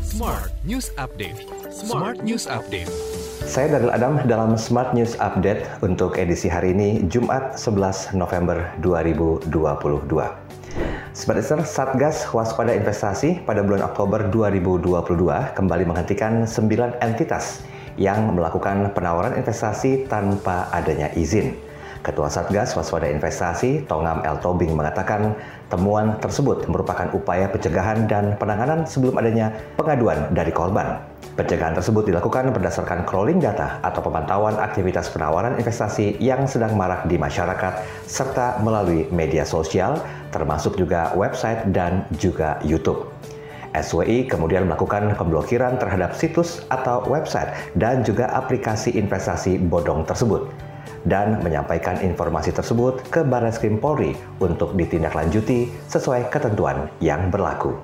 Smart News Update. Smart News Update. Saya Darul Adam dalam Smart News Update untuk edisi hari ini Jumat 11 November 2022. Sebagai Satgas Waspada Investasi pada bulan Oktober 2022 kembali menghentikan 9 entitas yang melakukan penawaran investasi tanpa adanya izin. Ketua Satgas Waspada Investasi, Tongam L. Tobing mengatakan temuan tersebut merupakan upaya pencegahan dan penanganan sebelum adanya pengaduan dari korban. Pencegahan tersebut dilakukan berdasarkan crawling data atau pemantauan aktivitas penawaran investasi yang sedang marak di masyarakat serta melalui media sosial termasuk juga website dan juga YouTube. SWI kemudian melakukan pemblokiran terhadap situs atau website dan juga aplikasi investasi bodong tersebut dan menyampaikan informasi tersebut ke Baris Krim Polri untuk ditindaklanjuti sesuai ketentuan yang berlaku.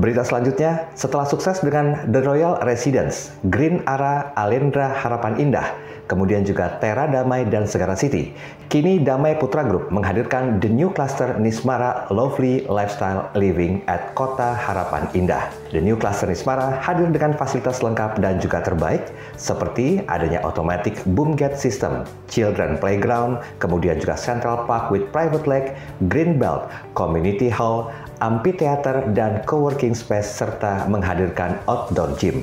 Berita selanjutnya, setelah sukses dengan The Royal Residence, Green Ara Alendra Harapan Indah, kemudian juga Tera Damai dan Segara City. Kini Damai Putra Group menghadirkan The New Cluster Nismara Lovely Lifestyle Living at Kota Harapan Indah. The New Cluster Nismara hadir dengan fasilitas lengkap dan juga terbaik seperti adanya automatic boom gate system, children playground, kemudian juga Central Park with private lake, green belt, community hall, amphitheater, dan co-working space serta menghadirkan outdoor gym.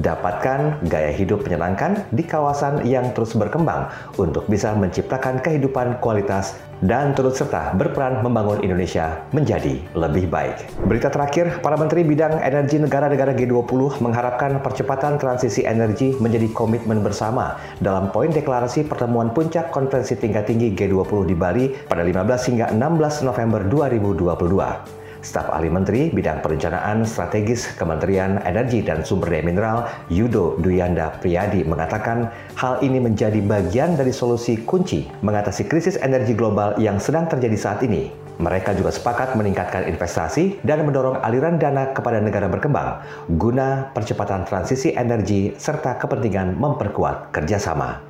Dapatkan gaya hidup menyenangkan di kawasan yang terus berkembang untuk bisa menciptakan kehidupan kualitas dan turut serta berperan membangun Indonesia menjadi lebih baik. Berita terakhir, para Menteri Bidang Energi negara-negara G20 mengharapkan percepatan transisi energi menjadi komitmen bersama dalam poin deklarasi pertemuan puncak konferensi tingkat tinggi G20 di Bali pada 15 hingga 16 November 2022. Staf Ahli Menteri Bidang Perencanaan Strategis Kementerian Energi dan Sumber Daya Mineral Yudo Duyanda Priyadi mengatakan hal ini menjadi bagian dari solusi kunci mengatasi krisis energi global yang sedang terjadi saat ini. Mereka juga sepakat meningkatkan investasi dan mendorong aliran dana kepada negara berkembang guna percepatan transisi energi serta kepentingan memperkuat kerjasama.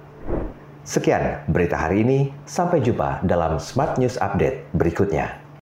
Sekian berita hari ini, sampai jumpa dalam Smart News Update berikutnya.